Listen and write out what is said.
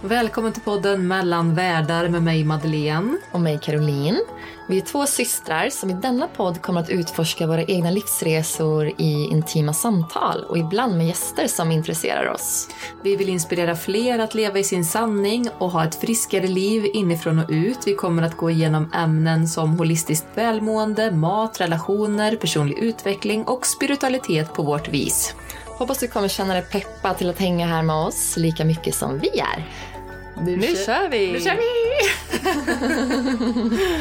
Välkommen till podden Mellan världar med mig Madeleine. Och mig Caroline. Vi är två systrar som i denna podd kommer att utforska våra egna livsresor i intima samtal och ibland med gäster som intresserar oss. Vi vill inspirera fler att leva i sin sanning och ha ett friskare liv inifrån och ut. Vi kommer att gå igenom ämnen som holistiskt välmående, mat, relationer, personlig utveckling och spiritualitet på vårt vis. Hoppas du kommer känna dig peppad till att hänga här med oss lika mycket som vi är. Nu, nu kör vi! Nu kör vi!